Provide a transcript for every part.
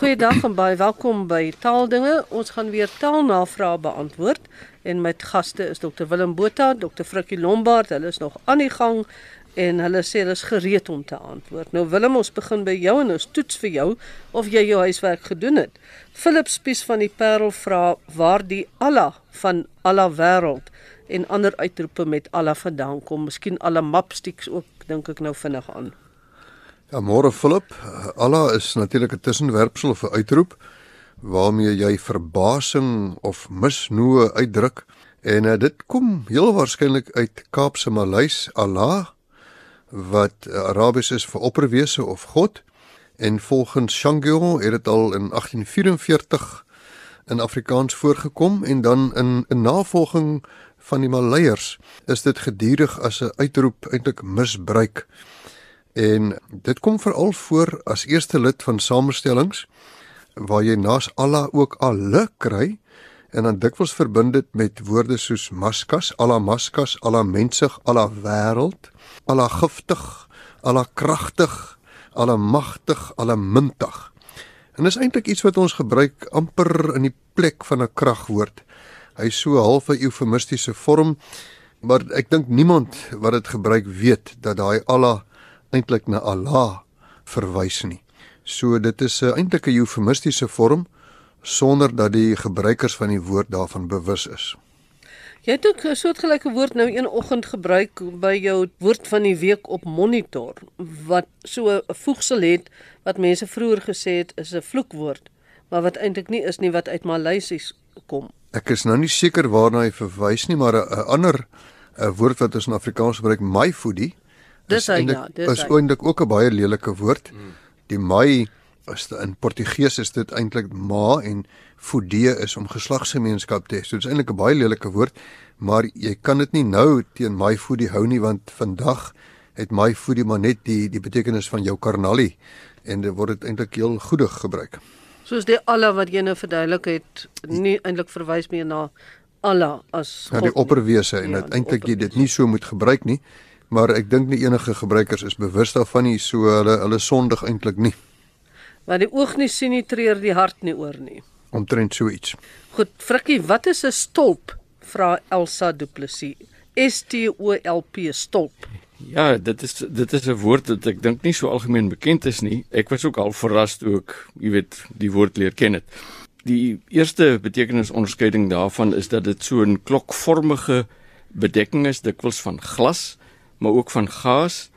Goeiedag en baie welkom by Taaldinge. Ons gaan weer taalnavrae beantwoord en met gaste is Dr Willem Botha, Dr Frikkie Lombard. Hulle is nog aan die gang en hulle sê hulle is gereed om te antwoord. Nou Willem, ons begin by jou en ons toets vir jou of jy jou huiswerk gedoen het. Philip Spies van die Parel vra waar die Allah van Allah wêreld en ander uitroepe met Allah vandaan kom. Miskien Allah mapsticks ook dink ek nou vinnig aan. Ja, môre Philip. Allah is natuurlik 'n tussenwerpsel of 'n uitroep waarmee jy verbasing of misnoë uitdruk en uh, dit kom heel waarskynlik uit Kaapse Maleis Allah wat Arabies is vir opperwese of God en volgens Shangyo het dit al in 1844 in Afrikaans voorgekom en dan in 'n navolging van die Maleiers is dit gedurig as 'n uitroep eintlik misbruik. En dit kom veral voor as eerste lid van samestellings waar jy naas Allah ook alle kry en dan dikwels verbind dit met woorde soos maskas, Allah maskas, Allah mensig, Allah wêreld, Allah giftig, Allah kragtig, Allah magtig, Allah mintig. En dis eintlik iets wat ons gebruik amper in die plek van 'n kragwoord. Hy so half 'n eufemistiese vorm, maar ek dink niemand wat dit gebruik weet dat daai Allah eintlik na Allah verwys nie. So dit is 'n uh, eintlik 'n eufemistiese vorm sonder dat die gebruikers van die woord daarvan bewus is. Jy het ook 'n soortgelyke woord nou een oggend gebruik by jou woord van die week op monitor wat so 'n voegsel het wat mense vroeër gesê het is 'n vloekwoord, maar wat eintlik nie is nie wat uit Maleisies kom. Ek is nou nie seker waarna hy verwys nie, maar 'n ander 'n woord wat ons in Afrikaans gebruik, my foodie. Dis hy ja, dis. Is eintlik ook 'n baie lelike woord. Hmm. Die my is in Portugees is dit eintlik ma en foodie is om geslagsgemeenskap te hê. So dit is eintlik 'n baie lelike woord, maar jy kan dit nie nou teen my foodie hou nie want vandag het my foodie maar net die die betekenis van jou karnalie en dit word dit eintlik heel goedig gebruik. Soos die Allah wat jy nou verduidelik het, nie eintlik verwys meer na Allah as God. Ja, die opperwese en ja, eintlik jy dit nie so moet gebruik nie, maar ek dink nie enige gebruikers is bewus daarvan nie, so hulle hulle sondig eintlik nie. Want die oog nie sien nie, treur die hart nie oor nie. Omtrent so iets. Goed, Frikkie, wat is 'n stolp? Vra Elsa Du Plessis. S T O L P stolp. Ja, dit is dit is 'n woord wat ek dink nie so algemeen bekend is nie. Ek was ook al verras toe ek, jy weet, die woord leer ken het. Die eerste betekenisonderskeiding daarvan is dat dit so 'n klokvormige bedekking is, dikwels van glas, maar ook van gaas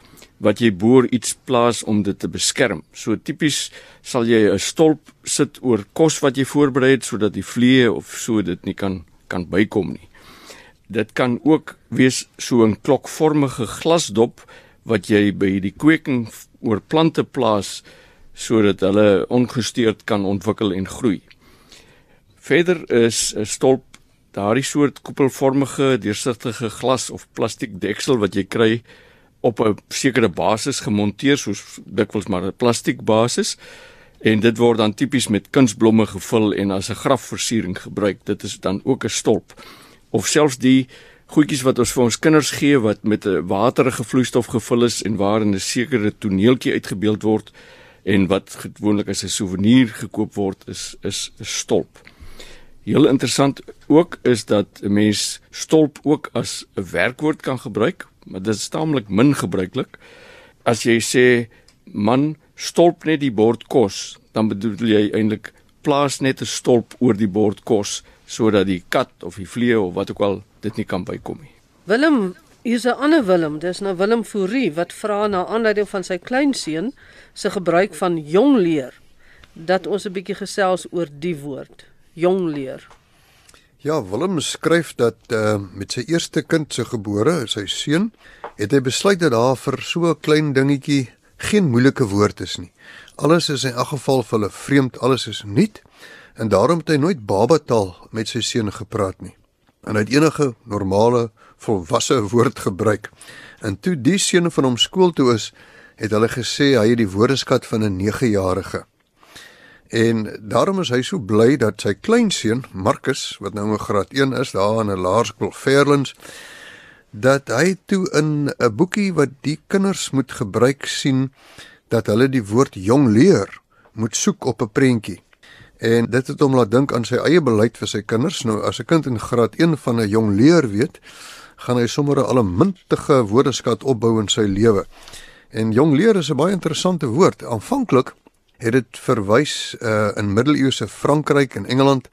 wat jy boor iets plaas om dit te beskerm. So tipies sal jy 'n stolp sit oor kos wat jy voorberei het sodat die vliee of so dit nie kan kan bykom nie dit kan ook wees so 'n klokvormige glasdop wat jy by die kweking oor plante plaas sodat hulle ongestoord kan ontwikkel en groei. Verder is 'n stolp daardie soort koepelvormige deursigtige glas of plastiek deksel wat jy kry op 'n sekere basis gemonteer soos dikwels maar 'n plastiek basis en dit word dan tipies met kunsblomme gevul en as 'n grafversiering gebruik. Dit is dan ook 'n stolp of selfs die goedjies wat ons vir ons kinders gee wat met 'n waterige vloeistof gevul is en waarin 'n sekere toneeltjie uitgebeeld word en wat gewoonlik as 'n souvenir gekoop word is is 'n stolp. Heel interessant ook is dat 'n mens stolp ook as 'n werkwoord kan gebruik, maar dit is taamlik min gebruiklik. As jy sê man stolp net die bord kos, dan bedoel jy eintlik plaas net 'n stolp oor die bord kos sodat die kat of die vlee of wat ook al dit nie kan bykom nie. Willem, hier's 'n ander Willem, dis nou Willem Fourie wat vra na aanleiding van sy kleinseun se gebruik van jong leer dat ons 'n bietjie gesels oor die woord, jong leer. Ja, Willem skryf dat uh, met sy eerste kind se gebore, sy seun, het hy besluit dat daar vir so 'n klein dingetjie geen moeilike woord is nie. Alles is in elk geval vir hulle vreemd, alles is nuut en daarom het hy nooit babataal met sy seun gepraat nie. En hy het enige normale volwasse woord gebruik. En toe die seun van hom skool toe is, het hulle gesê hy het die woordeskat van 'n 9-jarige. En daarom is hy so bly dat sy kleinseun, Marcus, wat nou in graad 1 is daar in 'n laerskool Fairlands, dat hy toe in 'n boekie wat die kinders moet gebruik sien dat hulle die woord jong leer moet soek op 'n prentjie. En dit het hom laat dink aan sy eie beleid vir sy kinders. Nou as 'n kind in graad 1 van 'n jong leer weet, gaan hy sommer 'n allemintige woordeskat opbou in sy lewe. En jong leer is 'n baie interessante woord. Aanvanklik het dit verwys uh, in middeleeuse Frankryk en Engeland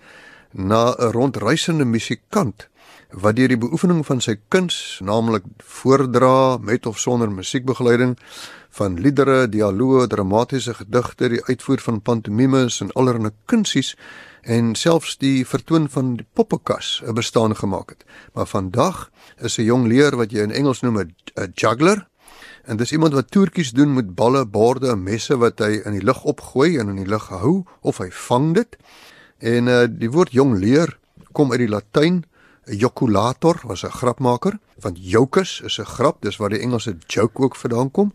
na 'n rondreisende musikant wat deur die beoefening van sy kuns, naamlik voordra met of sonder musiekbegeleiding van liedere, dialoë, dramatiese gedigte, die uitvoer van pantomimes en allerlei kunsies en selfs die vertoon van die poppekas 'n bestaan gemaak het. Maar vandag is 'n jong leer wat jy in Engels noem 'n juggler en dis iemand wat toertjies doen met balle, borde en messe wat hy in die lug opgooi en in die lug hou of hy vang dit. En uh, die woord jong leer kom uit die Latyn joculator was 'n grapmaker, want jocus is 'n grap, dis waar die Engelse joke ook vandaan kom.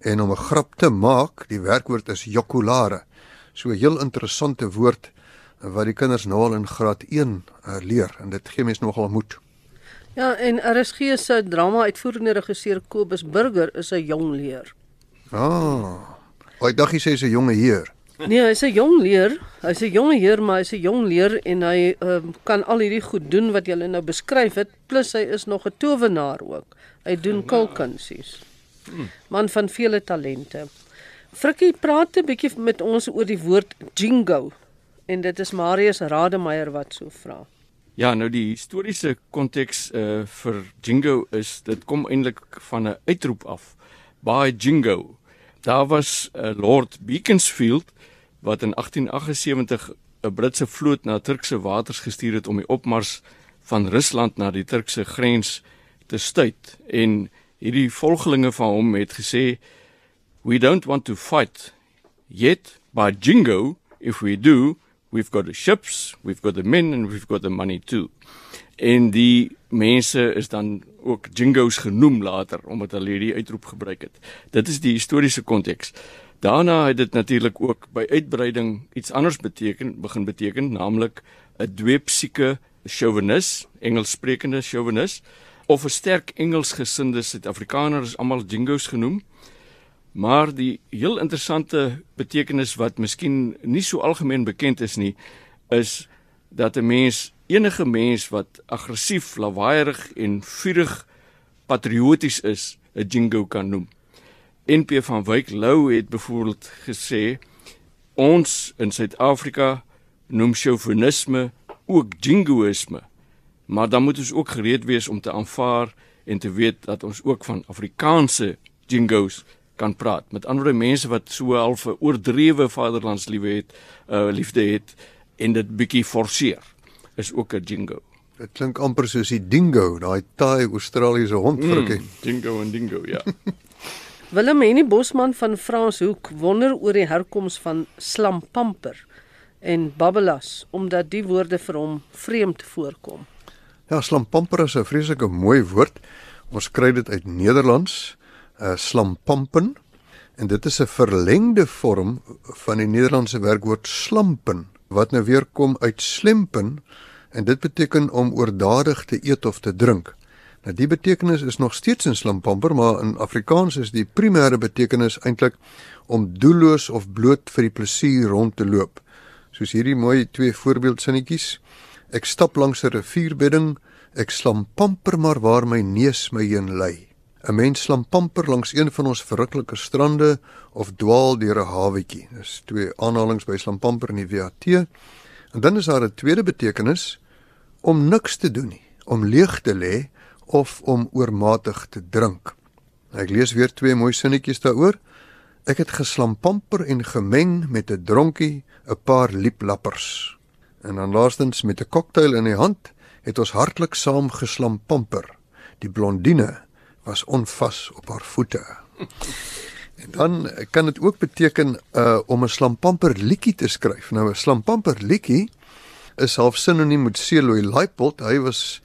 En om 'n grap te maak, die werkwoord is joculare. So 'n heel interessante woord wat die kinders nou al in graad 1 uh, eh, leer en dit gee mens nogal moed. Ja, en RSG se drama uitvoerende regisseur Kobus Burger is 'n jong leer. Ah. Ek dink hy sê hy's 'n jonge heer. Nee, hy's 'n jong leer. Hy's 'n jong heer, maar hy's 'n jong leer en hy uh, kan al hierdie goed doen wat jy nou beskryf het, plus hy is nog 'n towenaar ook. Hy doen kulkunsies. Man van vele talente. Frikkie praat 'n bietjie met ons oor die woord jingo en dit is Marius Rademeier wat so vra. Ja, nou die historiese konteks uh vir jingo is dit kom eintlik van 'n uitroep af. By jingo. Daar was 'n uh, eh, Lord Beaconsfield wat in 1878 'n Britse vloot na Turkse waters gestuur het om die opmars van Rusland na die Turkse grens te stuit en hierdie volgelinge van hom het gesê we don't want to fight yet by jingo if we do we've got the ships we've got the men and we've got the money too. En die mense is dan ook jingos genoem later omdat hulle hierdie uitroep gebruik het. Dit is die historiese konteks. Daarna het dit natuurlik ook by uitbreiding iets anders beteken begin beteken, naamlik 'n dweepsieke chauvinis, Engelssprekende chauvinis of 'n sterk Engelsgesinde Suid-Afrikaner is almal jingos genoem. Maar die heel interessante betekenis wat miskien nie so algemeen bekend is nie, is dat 'n mens enige mens wat aggressief, lawaaierig en vurig patrioties is, 'n jingo kan noem. NP van Wyk Lou het byvoorbeeld gesê ons in Suid-Afrika noem chauvinisme ook jingoïsme. Maar dan moet ons ook gereed wees om te aanvaar en te weet dat ons ook van Afrikaanse jingos kan praat. Met ander woorde mense wat so half 'n oordrewe vaderlandsliefde het, uh liefde het en dit bietjie forceer is ook 'n jingo. Dit klink amper soos die dingo, daai taai Australiese hond mm, frikkie. Dingo en dingo, ja. Willem Henny Bosman van Franshoek wonder oor die herkoms van slampamper en babbelas omdat die woorde vir hom vreemd voorkom. Ja, slampamper is 'n vreeslike mooi woord. Ons kry dit uit Nederlands, uh, slampampen en dit is 'n verlengde vorm van die Nederlandse werkwoord slampen wat nou weer kom uit slempen en dit beteken om oordadig te eet of te drink. Nou die betekenis is nog steeds in slampamper, maar in Afrikaans is die primêre betekenis eintlik om doelloos of bloot vir die plesier rond te loop. Soos hierdie mooi twee voorbeeldsinnetjies. Ek stap langs 'n rivierbedding, ek slampamper maar waar my neus my heen lei. 'n Mens slampamper langs een van ons verruklike strande of dwaal deur 'n hawetjie. Dis twee aanhalings by slampamper in die WAT. En dan is daar 'n tweede betekenis om niks te doen nie, om leeg te lê of om oormatig te drink. Ek lees weer twee mooi sinnetjies daaroor. Ek het geslampamper en gemeng met 'n dronkie, 'n paar lieplappers. En dan laastens met 'n koktail in die hand het ons hartlik saam geslampamper. Die blondine was onvas op haar voete. En dan kan dit ook beteken uh om 'n slampamper liedjie te skryf. Nou 'n slampamper liedjie is half sinoniem met Celoy Leipold. Hy was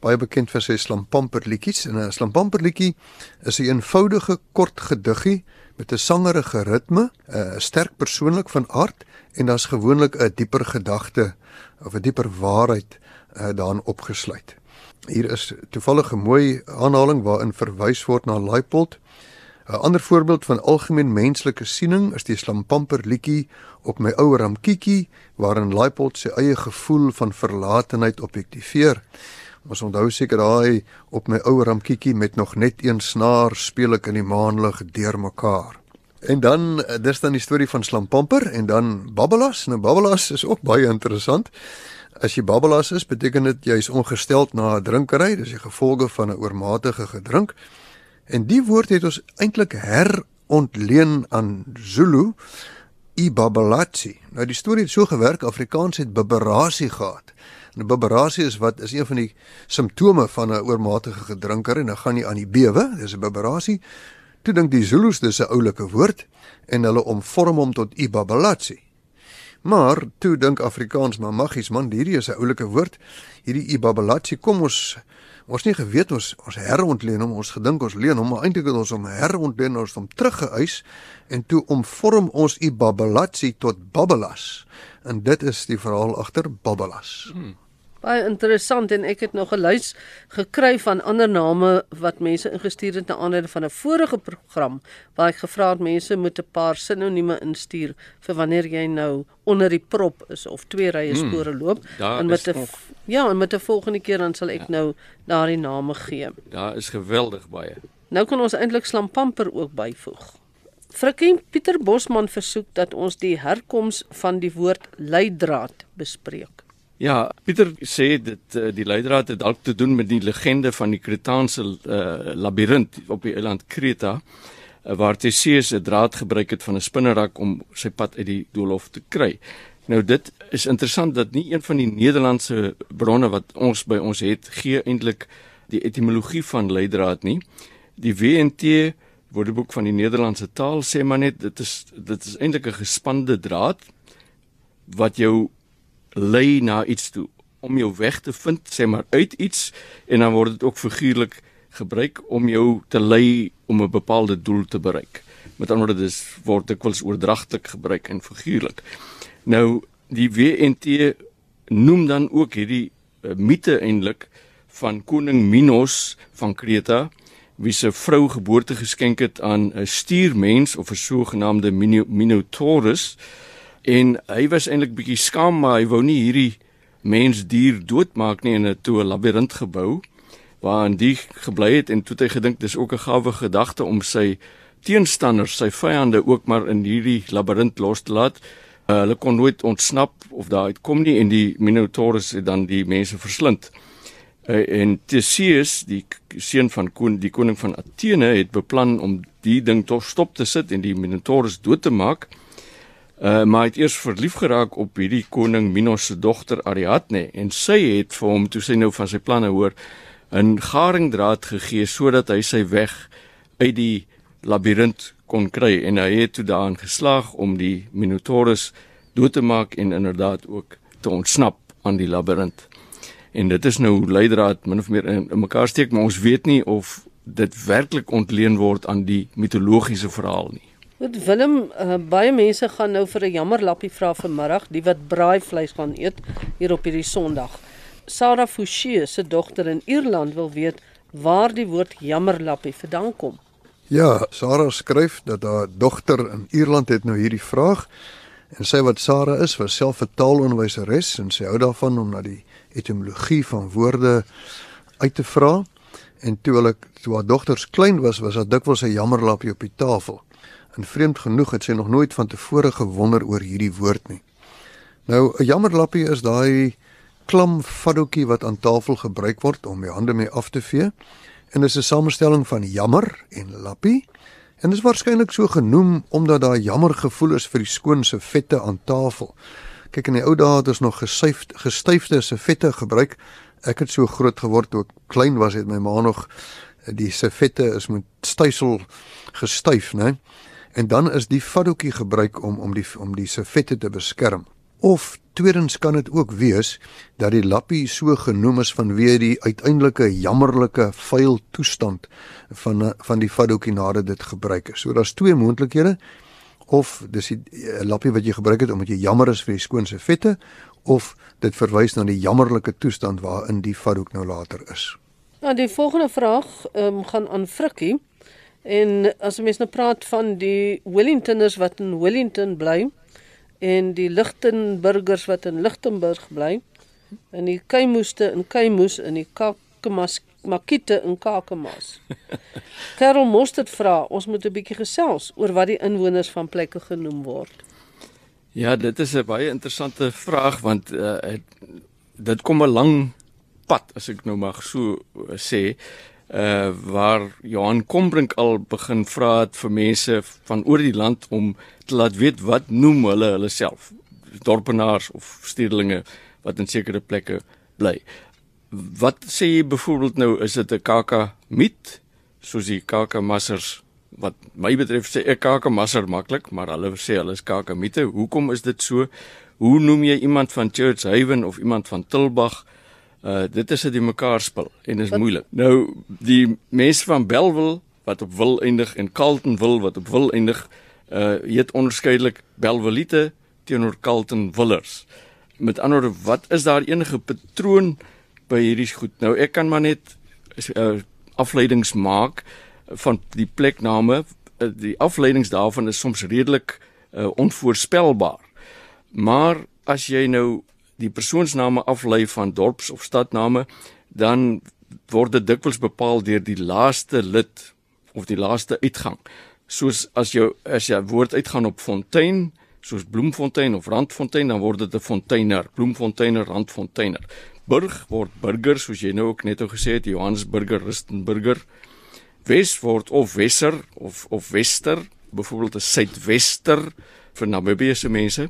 baie bekend vir sy slampamper liedjies en 'n slampamper liedjie is 'n eenvoudige kort gediggie met 'n sangerige ritme, 'n sterk persoonlik van aard en daar's gewoonlik 'n dieper gedagte of 'n dieper waarheid uh, daarin opgesluit. Hier is toevallig 'n mooi aanhaling waarin verwys word na Leipold. 'n Ander voorbeeld van algemeen menslike siening is die Slampamper liedjie op my ou Ramkiki waarin Laipot sy eie gevoel van verlatenheid objektiveer. Ons onthou seker daai op my ou Ramkiki met nog net een snaar speel ek in die maanlig deurmekaar. En dan eh, dis dan die storie van Slampamper en dan Babbelas. Nou Babbelas is ook baie interessant. As jy Babbelas is, beteken dit jy is ongesteld na 'n drinkery, dis die gevolge van 'n oormatige gedrink. En die woord het ons eintlik herontleen aan Zulu ibabalatsi. Nou die storie het so gewerk, Afrikaans het bibberasie gehad. En bibberasie is wat is een van die simptome van 'n oormatige gedrinker en dan gaan jy aan die bewe, dis 'n bibberasie. Toe dink die Zulus dis 'n oulike woord en hulle omvorm hom tot ibabalatsi. Maar toe dink Afrikaans maar maggies man, hierdie is 'n oulike woord. Hierdie ibabalatsi kom ons ons nie geweet ons ons herontleen hom, ons gedink ons leen hom, maar eintlik het ons hom herontleen ons hom teruggeëis en toe omvorm ons ibabalatsi tot babbelas. En dit is die verhaal agter babbelas. Hmm. Baie interessant en ek het nog 'n lys gekry van ander name wat mense ingestuur het na aanleiding van 'n vorige program waar ek gevra het mense moet 'n paar sinonieme instuur vir wanneer jy nou onder die prop is of twee rye hmm, spore loop en met 'n ja, en met 'n volgende keer dan sal ek ja. nou daardie name gee. Daar is geweldig baie. Nou kan ons eintlik slampamper ook byvoeg. Frikkie Pieter Bosman versoek dat ons die herkoms van die woord leidraad bespreek. Ja, Pieter sê dit uh, die leidraad het dalk te doen met die legende van die Kretaanse uh, labirint op die eiland Kreta uh, waar Theseus 'n draad gebruik het van 'n spinnerak om sy pad uit die doolhof te kry. Nou dit is interessant dat nie een van die Nederlandse bronne wat ons by ons het gee eintlik die etimologie van leidraad nie. Die WNT Woordeboek van die Nederlandse taal sê maar net dit is dit is eintlik 'n gespande draad wat jou lei na iets toe om jou weg te vind, sê maar uit iets en dan word dit ook figuurlik gebruik om jou te lei om 'n bepaalde doel te bereik. Met ander woorde dis word dikwels oordragtelik gebruik en figuurlik. Nou die WNT noem dan ook hierdie uh, mite eintlik van koning Minos van Kreta wie se vrou geboorte geskenk het aan 'n stuurmens of 'n sogenaamde Minotaurus. En hy was eintlik bietjie skaam maar hy wou nie hierdie mens dier doodmaak nie en het toe 'n labirint gebou waarin die gebly het en toe het hy gedink dis ook 'n gawe gedagte om sy teenstanders, sy vyande ook maar in hierdie labirint los te laat. Uh, hulle kon nooit ontsnap of daar uitkom nie en die Minotaurus het dan die mense verslind. Uh, en Theseus, die seun van kon die koning van Athene het beplan om die ding tog stop te sit en die Minotaurus dood te maak. Uh maar hy het eers verlief geraak op hierdie koning Minos se dogter Ariadne en sy het vir hom toe sy nou van sy planne hoor 'n garingdraad gegee sodat hy sy weg uit die labirint kon kry en hy het toe daarin geslaag om die Minotaurus dood te maak en inderdaad ook te ontsnap aan die labirint. En dit is nou leidraad min of meer in, in mekaar steek, maar ons weet nie of dit werklik ontleen word aan die mitologiese verhaal nie. Goed Willem, uh, baie mense gaan nou vir 'n jammerlappie vra vanmiddag, die wat braai vleis gaan eet hier op hierdie Sondag. Sarah Fouchee se dogter in Ierland wil weet waar die woord jammerlappie vandaan kom. Ja, Sarah skryf dat haar dogter in Ierland het nou hierdie vraag en sy wat Sarah is, was self 'n taalonderwyseres en sy hou daarvan om na die etimologie van woorde uit te vra. En toe hulle toe haar dogters klein was, was daar dikwels 'n jammerlappie op die tafel. En vreemd genoeg het sy nog nooit van tevore gewonder oor hierdie woord nie. Nou 'n jammerlappie is daai klam faddoetjie wat aan tafel gebruik word om die hande mee af te vee. En dit is 'n samestelling van jammer en lappie. En dit is waarskynlik so genoem omdat daar jammer gevoel is vir die skoon se vette aan tafel. Kyk in die ou dae het ons nog gesuifd gestyfde se vette gebruik. Ek het so groot geword toe ek klein was het my ma nog die se vette is met stysel gestyf, né? En dan is die faddoetjie gebruik om om die om die servette te beskerm. Of tweedens kan dit ook wees dat die lappie so genoem is vanweë die uiteindelike jammerlike vuil toestand van van die faddoetjie nadat dit gebruik is. So daar's twee moontlikhede of dis die eh, lappie wat jy gebruik het omdat jy jammer is vir die skoon servette of dit verwys na die jammerlike toestand waarin die faddoek nou later is. Nou die volgende vraag um, gaan aan Frikkie En as 'n mens nou praat van die Wellingtoners wat in Wellington bly en die Lichtenburgers wat in Lichtenburg bly en die Keimoeste in Keimoes en die Kakemas Makite in Kakemas. Karel Mostert vra, ons moet 'n bietjie gesels oor wat die inwoners van plekke genoem word. Ja, dit is 'n baie interessante vraag want uh, dit kom 'n lang pad as ek nou mag so uh, sê uh waar Johan Kombrink al begin vra het vir mense van oor die land om te laat weet wat noem hulle hulle self dorpenaars of stedelinge wat in sekere plekke bly. Wat sê jy byvoorbeeld nou is dit 'n kaka miet soos die kaka massers wat my betref sê ek kaka masser maklik maar hulle sê hulle is kaka miete. Hoekom is dit so? Hoe noem jy iemand van Church Haven of iemand van Tilbag? Uh dit is 'n die mekaar spil en is moeilik. Nou die mense van Belwel wat op wil eindig en Carlton wil wat op wil eindig, uh heet onderskeidelik Belwelite teenoor Carlton Willers. Met ander woorde, wat is daar enige patroon by hierdie goed? Nou ek kan maar net uh afleidings maak van die plekname. Uh, die afleidings daarvan is soms redelik uh onvoorspelbaar. Maar as jy nou die persoonsname aflei van dorps of stadname, dan word dit dikwels bepaal deur die laaste lid of die laaste uitgang. Soos as jou as jy woord uitgaan op fontein, soos Bloemfontein of Randfontein, dan word dit 'n fonteiner, Bloemfonteiner, Randfonteiner. Burg word burger, soos jy nou ook net ou gesê het, Johannesburger, Rustenburger. Wes word of Wesser of of Wester, byvoorbeeld 'n Suidwester vir Namibiese mense.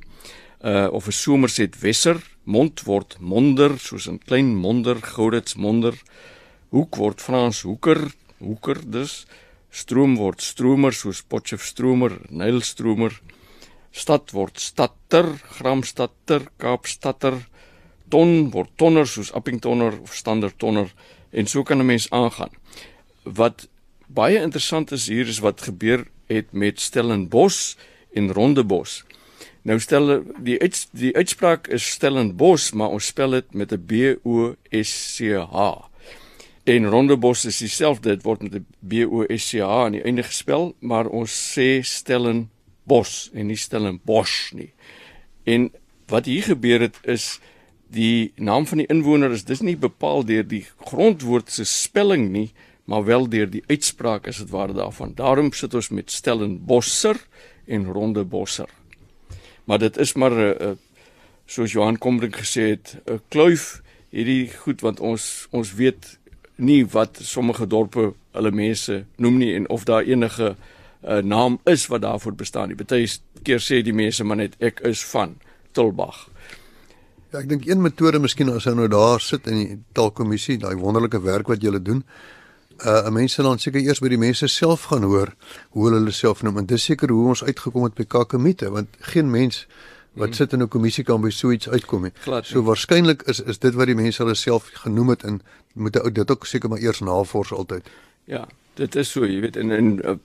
Uh of 'n Somerset Wesser, mond word monder soos 'n klein monder goudits monder hoek word Frans hoeker hoeker dus stroom word stromer soos Potchefstromer Nylstromer stad word stadter Gramstadter Kaapstadter ton word tonner soos Appingtonner of Standard tonner en so kan 'n mens aangaan. Wat baie interessant is hier is wat gebeur het met Stellenbosch en Rondebos Nou stel die uit, die uitspraak is Stellenbosch, maar ons spel dit met 'n B O S C H. En Rondebos is dieselfde, dit word met 'n B O S C H aan die einde gespel, maar ons sê Stellenbosch en nie Stellenbosch nie. En wat hier gebeur het is die naam van die inwoner is dis nie bepaal deur die grondwoord se spelling nie, maar wel deur die uitspraak as dit ware daarvan. Daarom sit ons met Stellenbosser en Rondebosser maar dit is maar 'n uh, uh, soos Johan Kombrink gesê het 'n kluif hierdie goed want ons ons weet nie wat sommige dorpe hulle mense noem nie en of daar enige uh, naam is wat daarvoor bestaan nie. Party keer sê die mense maar net ek is van Tulbag. Ja, ek dink een metode miskien as ou nou daar sit in die taalkommissie, daai wonderlike werk wat julle doen, uh mense dan seker eers by die mense self gaan hoor hoe hulle hulle self noem en dis seker hoe ons uitgekom het by Kakamiete want geen mens wat sit in 'n kommissie kan by so iets uitkom nie. So waarskynlik is is dit wat die mense hulle self genoem het en moet ou dit ook seker maar eers navors altyd. Ja, dit is so, jy weet en en uh,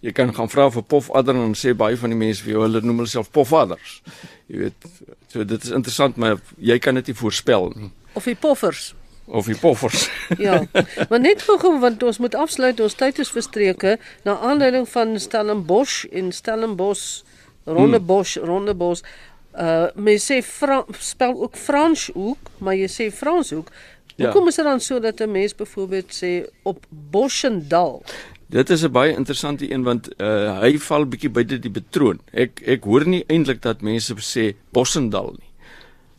jy kan gaan vra vir pofadder en sê baie van die mense vir jou hulle noem hulle self pofadders. Jy weet, so dit is interessant maar jy kan dit nie voorspel nie. Of die poffers of die poffers. ja. Maar net gou want ons moet afsluit ons tyd is verstreke na aanleiding van Stellenbosch en Stellenbosch Rondebosch hmm. Rondebosch uh mense sê Fra spel ook Franshoek, maar jy sê Franshoek. Ja. Hoekom is dit dan so dat 'n mens byvoorbeeld sê op Boschendal? Dit is 'n baie interessante een want uh hy val bietjie buite die patroon. Ek ek hoor nie eintlik dat mense sê Boschendal nie.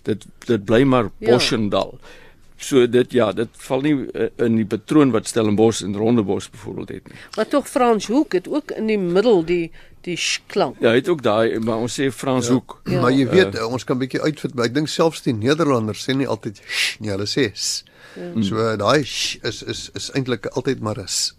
Dit dit bly maar Boschendal. Ja. So dit ja, dit val nie uh, in die patroon wat Stellenbosch en Rondebosch byvoorbeeld het nie. Maar tog Frans Hoek het ook in die middel die die klank. Ja, het ook daai, maar ons sê Frans ja. Hoek. Ja. Maar jy weet, uh, ons kan bietjie uitvind, maar ek dink selfs die Nederlanders sê nie altyd sh, nie, hulle sê s. Ja. So uh, daai sh is is is eintlik altyd maar is.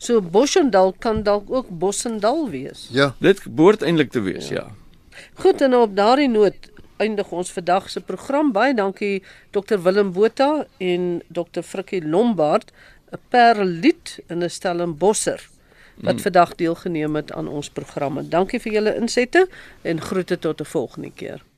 So Boschendal kan dalk ook Bossendal wees. Ja. Dit behoort eintlik te wees, ja. ja. Goed en op daardie noot eindig ons vandag se program. Baie dankie Dr Willem Botha en Dr Frikkie Lombard, 'n perlied in 'n Stellenbosser wat mm. vandag deelgeneem het aan ons programme. Dankie vir julle insette en groete tot 'n volgende keer.